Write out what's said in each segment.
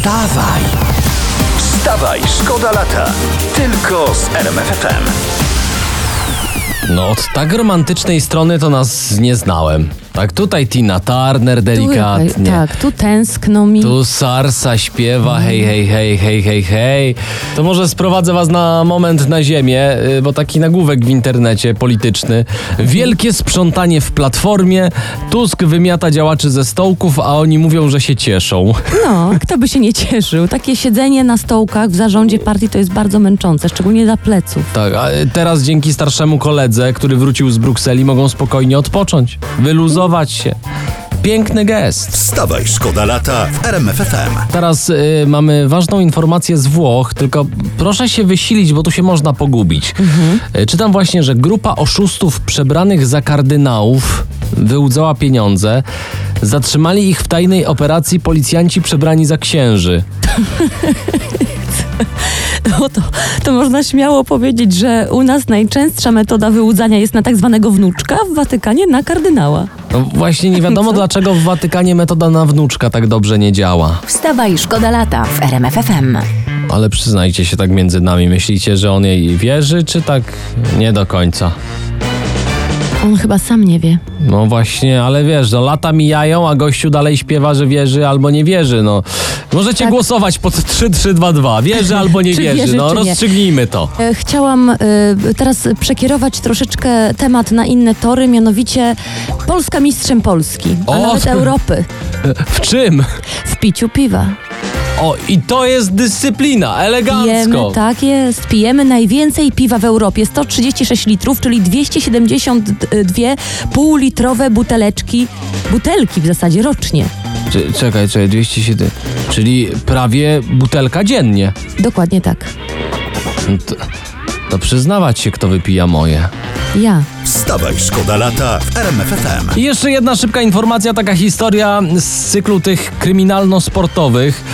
Wstawaj! Wstawaj, szkoda lata. Tylko z RMFFM. No od tak romantycznej strony to nas nie znałem. Tak tutaj Tina Turner delikatnie. Tu, tak, tu tęskno mi. Tu Sarsa śpiewa hej, hej, hej, hej, hej, hej. To może sprowadzę was na moment na ziemię, y, bo taki nagłówek w internecie polityczny. Wielkie sprzątanie w Platformie. Tusk wymiata działaczy ze stołków, a oni mówią, że się cieszą. No, kto by się nie cieszył? Takie siedzenie na stołkach w zarządzie partii to jest bardzo męczące, szczególnie dla pleców. Tak, a teraz dzięki starszemu koledze, który wrócił z Brukseli, mogą spokojnie odpocząć, wyluzować się. Piękny gest. Wstawaj, szkoda lata w RMFFM. Teraz y, mamy ważną informację z Włoch, tylko proszę się wysilić, bo tu się można pogubić. Y, czytam właśnie, że grupa oszustów przebranych za kardynałów wyłudzała pieniądze. Zatrzymali ich w tajnej operacji policjanci przebrani za księży. To, to można śmiało powiedzieć, że u nas najczęstsza metoda wyłudzania jest na tak zwanego wnuczka, w Watykanie na kardynała. No właśnie nie wiadomo Co? dlaczego w Watykanie metoda na wnuczka tak dobrze nie działa. Wstawaj, szkoda lata w RMFFM. Ale przyznajcie się tak między nami, myślicie, że on jej wierzy, czy tak nie do końca? On chyba sam nie wie. No właśnie, ale wiesz, no lata mijają, a gościu dalej śpiewa, że wierzy albo nie wierzy, no. Możecie Tak. głosować pod 3322, wierzy albo nie Czy wierzy, wierzy, no czy nie. rozstrzygnijmy to. E, Chciałam e, teraz przekierować troszeczkę temat na inne tory, mianowicie Polska mistrzem Polski, a O! nawet Europy W czym? w piciu piwa. O, i to jest dyscyplina, elegancko. Pijemy, tak jest, pijemy najwięcej piwa w Europie, 136 litrów, czyli 272 półlitrowe buteleczki, butelki w zasadzie rocznie. Cze- Czekaj, czekaj, 207, czyli prawie butelka dziennie. Dokładnie tak. To, to przyznawać się, kto wypija moje. Ja. Wstawaj, szkoda lata w RMFFM. Jeszcze jedna szybka informacja, taka historia z cyklu tych kryminalno-sportowych.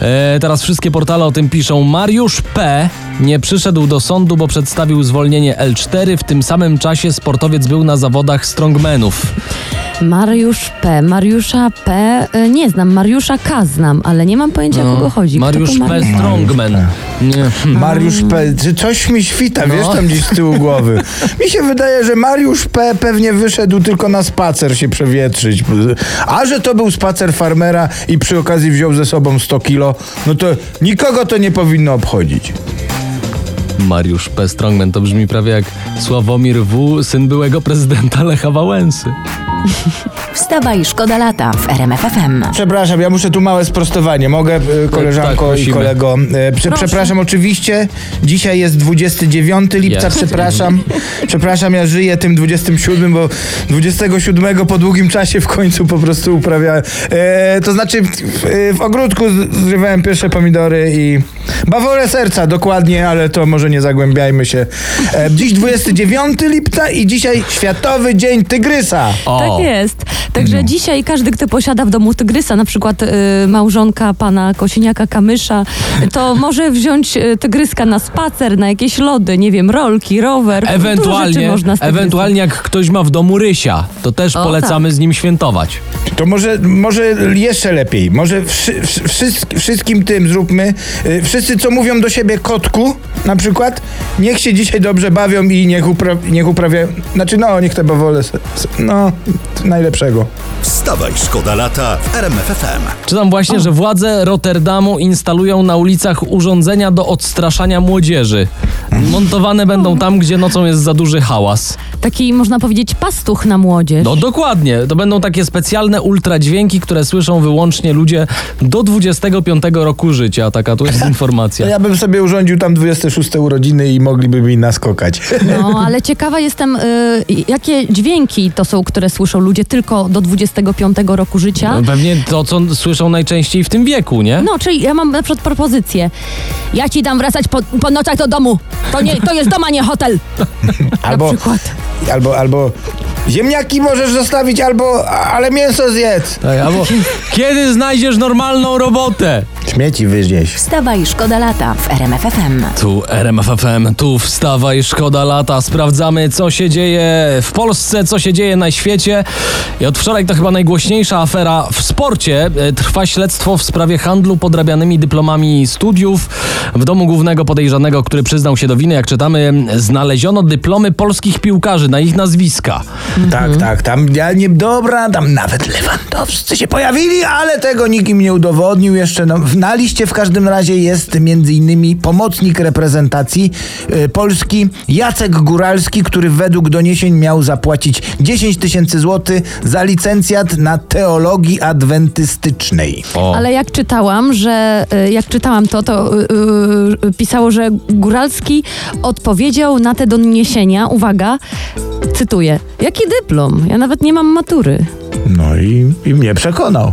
E, teraz wszystkie portale o tym piszą. Mariusz P. nie przyszedł do sądu, bo przedstawił zwolnienie L4. W tym samym czasie sportowiec był na zawodach strongmenów. Mariusz P. Mariusza P. e, Nie znam, Mariusza K. znam, ale nie mam pojęcia o kogo chodzi. Kto Mariusz P. Mariusz? Strongman. Nie. Mariusz P. Czy coś mi świta, wiesz, No. tam gdzieś z tyłu głowy. Mi się wydaje, że Mariusz P. pewnie wyszedł tylko na spacer się przewietrzyć. A że to był spacer farmera i przy okazji wziął ze sobą 100 kilo, no to nikogo to nie powinno obchodzić. Mariusz P. Strongman to brzmi prawie jak Sławomir W., syn byłego prezydenta Lecha Wałęsy. 呵呵。Wstawaj, szkoda lata w RMFFM. Przepraszam, ja muszę tu małe sprostowanie. Mogę, y, koleżanko tak, i kolego? Y, Prze Proszę. przepraszam oczywiście. Dzisiaj jest 29 lipca, Jest. przepraszam. Przepraszam, ja żyję tym 27, bo 27 po długim czasie w końcu po prostu uprawiałem. E, to znaczy w, w, w ogródku zrywałem pierwsze pomidory i bawole serca dokładnie, ale to może nie zagłębiajmy się. E, dziś 29 lipca i dzisiaj Światowy Dzień Tygrysa. O. Tak jest. Także No. dzisiaj każdy, kto posiada w domu tygrysa, na przykład y, małżonka pana Kosiniaka-Kamysza, to może wziąć y, tygryska na spacer, na jakieś lody, nie wiem, rolki, rower. Ewentualnie, można ewentualnie jak ktoś ma w domu rysia, to też O, polecamy z nim świętować. To może, może jeszcze lepiej. Może wszy, wszy, wszystk- wszystkim tym zróbmy. y, Wszyscy, co mówią do siebie kotku, na przykład, niech się dzisiaj dobrze bawią i niech, upra, niech uprawiają. Znaczy, no, niech te bawole. No, najlepszego. Wstawaj, szkoda lata w RMFFM. Czytam właśnie, że władze Rotterdamu instalują na ulicach urządzenia do odstraszania młodzieży. Montowane będą tam, gdzie nocą jest za duży hałas. Taki, można powiedzieć, pastuch na młodzież. No dokładnie, to będą takie specjalne ultradźwięki, które słyszą wyłącznie ludzie do 25 roku życia. Taka tu jest informacja. ja bym sobie urządził tam 26 urodziny i mogliby mi naskokać. No, ale ciekawa jestem, y, jakie dźwięki to są, które słyszą ludzie tylko do 25 roku życia. No, Pewnie to, co słyszą najczęściej w tym wieku, nie? No, czyli ja mam na przykład propozycję. Ja ci dam wracać po, po nocach do domu. To, nie, to jest dom, a nie hotel. Albo, Na przykład. albo, albo ziemniaki możesz zostawić, albo, ale mięso zjedz. Tak, albo kiedy znajdziesz normalną robotę? Śmieci wynieść. Wstawaj, szkoda lata w RMF FM. Tu RMFFM, tu wstawaj, szkoda lata. Sprawdzamy, co się dzieje w Polsce, co się dzieje na świecie. I od wczoraj to chyba najgłośniejsza afera w sporcie. E, Trwa śledztwo w sprawie handlu podrabianymi dyplomami studiów. W domu głównego podejrzanego, który przyznał się do winy, jak czytamy, znaleziono dyplomy polskich piłkarzy na ich nazwiska. Tak, tak, tam ja nie dobra, tam nawet Lewandowscy się pojawili, ale tego nikt im nie udowodnił jeszcze. No, na liście w każdym razie jest między innymi pomocnik reprezentacji y, Polski Jacek Góralski, który według doniesień miał zapłacić 10 tysięcy złotych za licencjat na teologii adwentystycznej. O. Ale jak czytałam, że y, jak czytałam to, to y, y, pisało, że Góralski odpowiedział na te doniesienia, uwaga, cytuję, jaki dyplom? Ja nawet nie mam matury. No i, i mnie przekonał.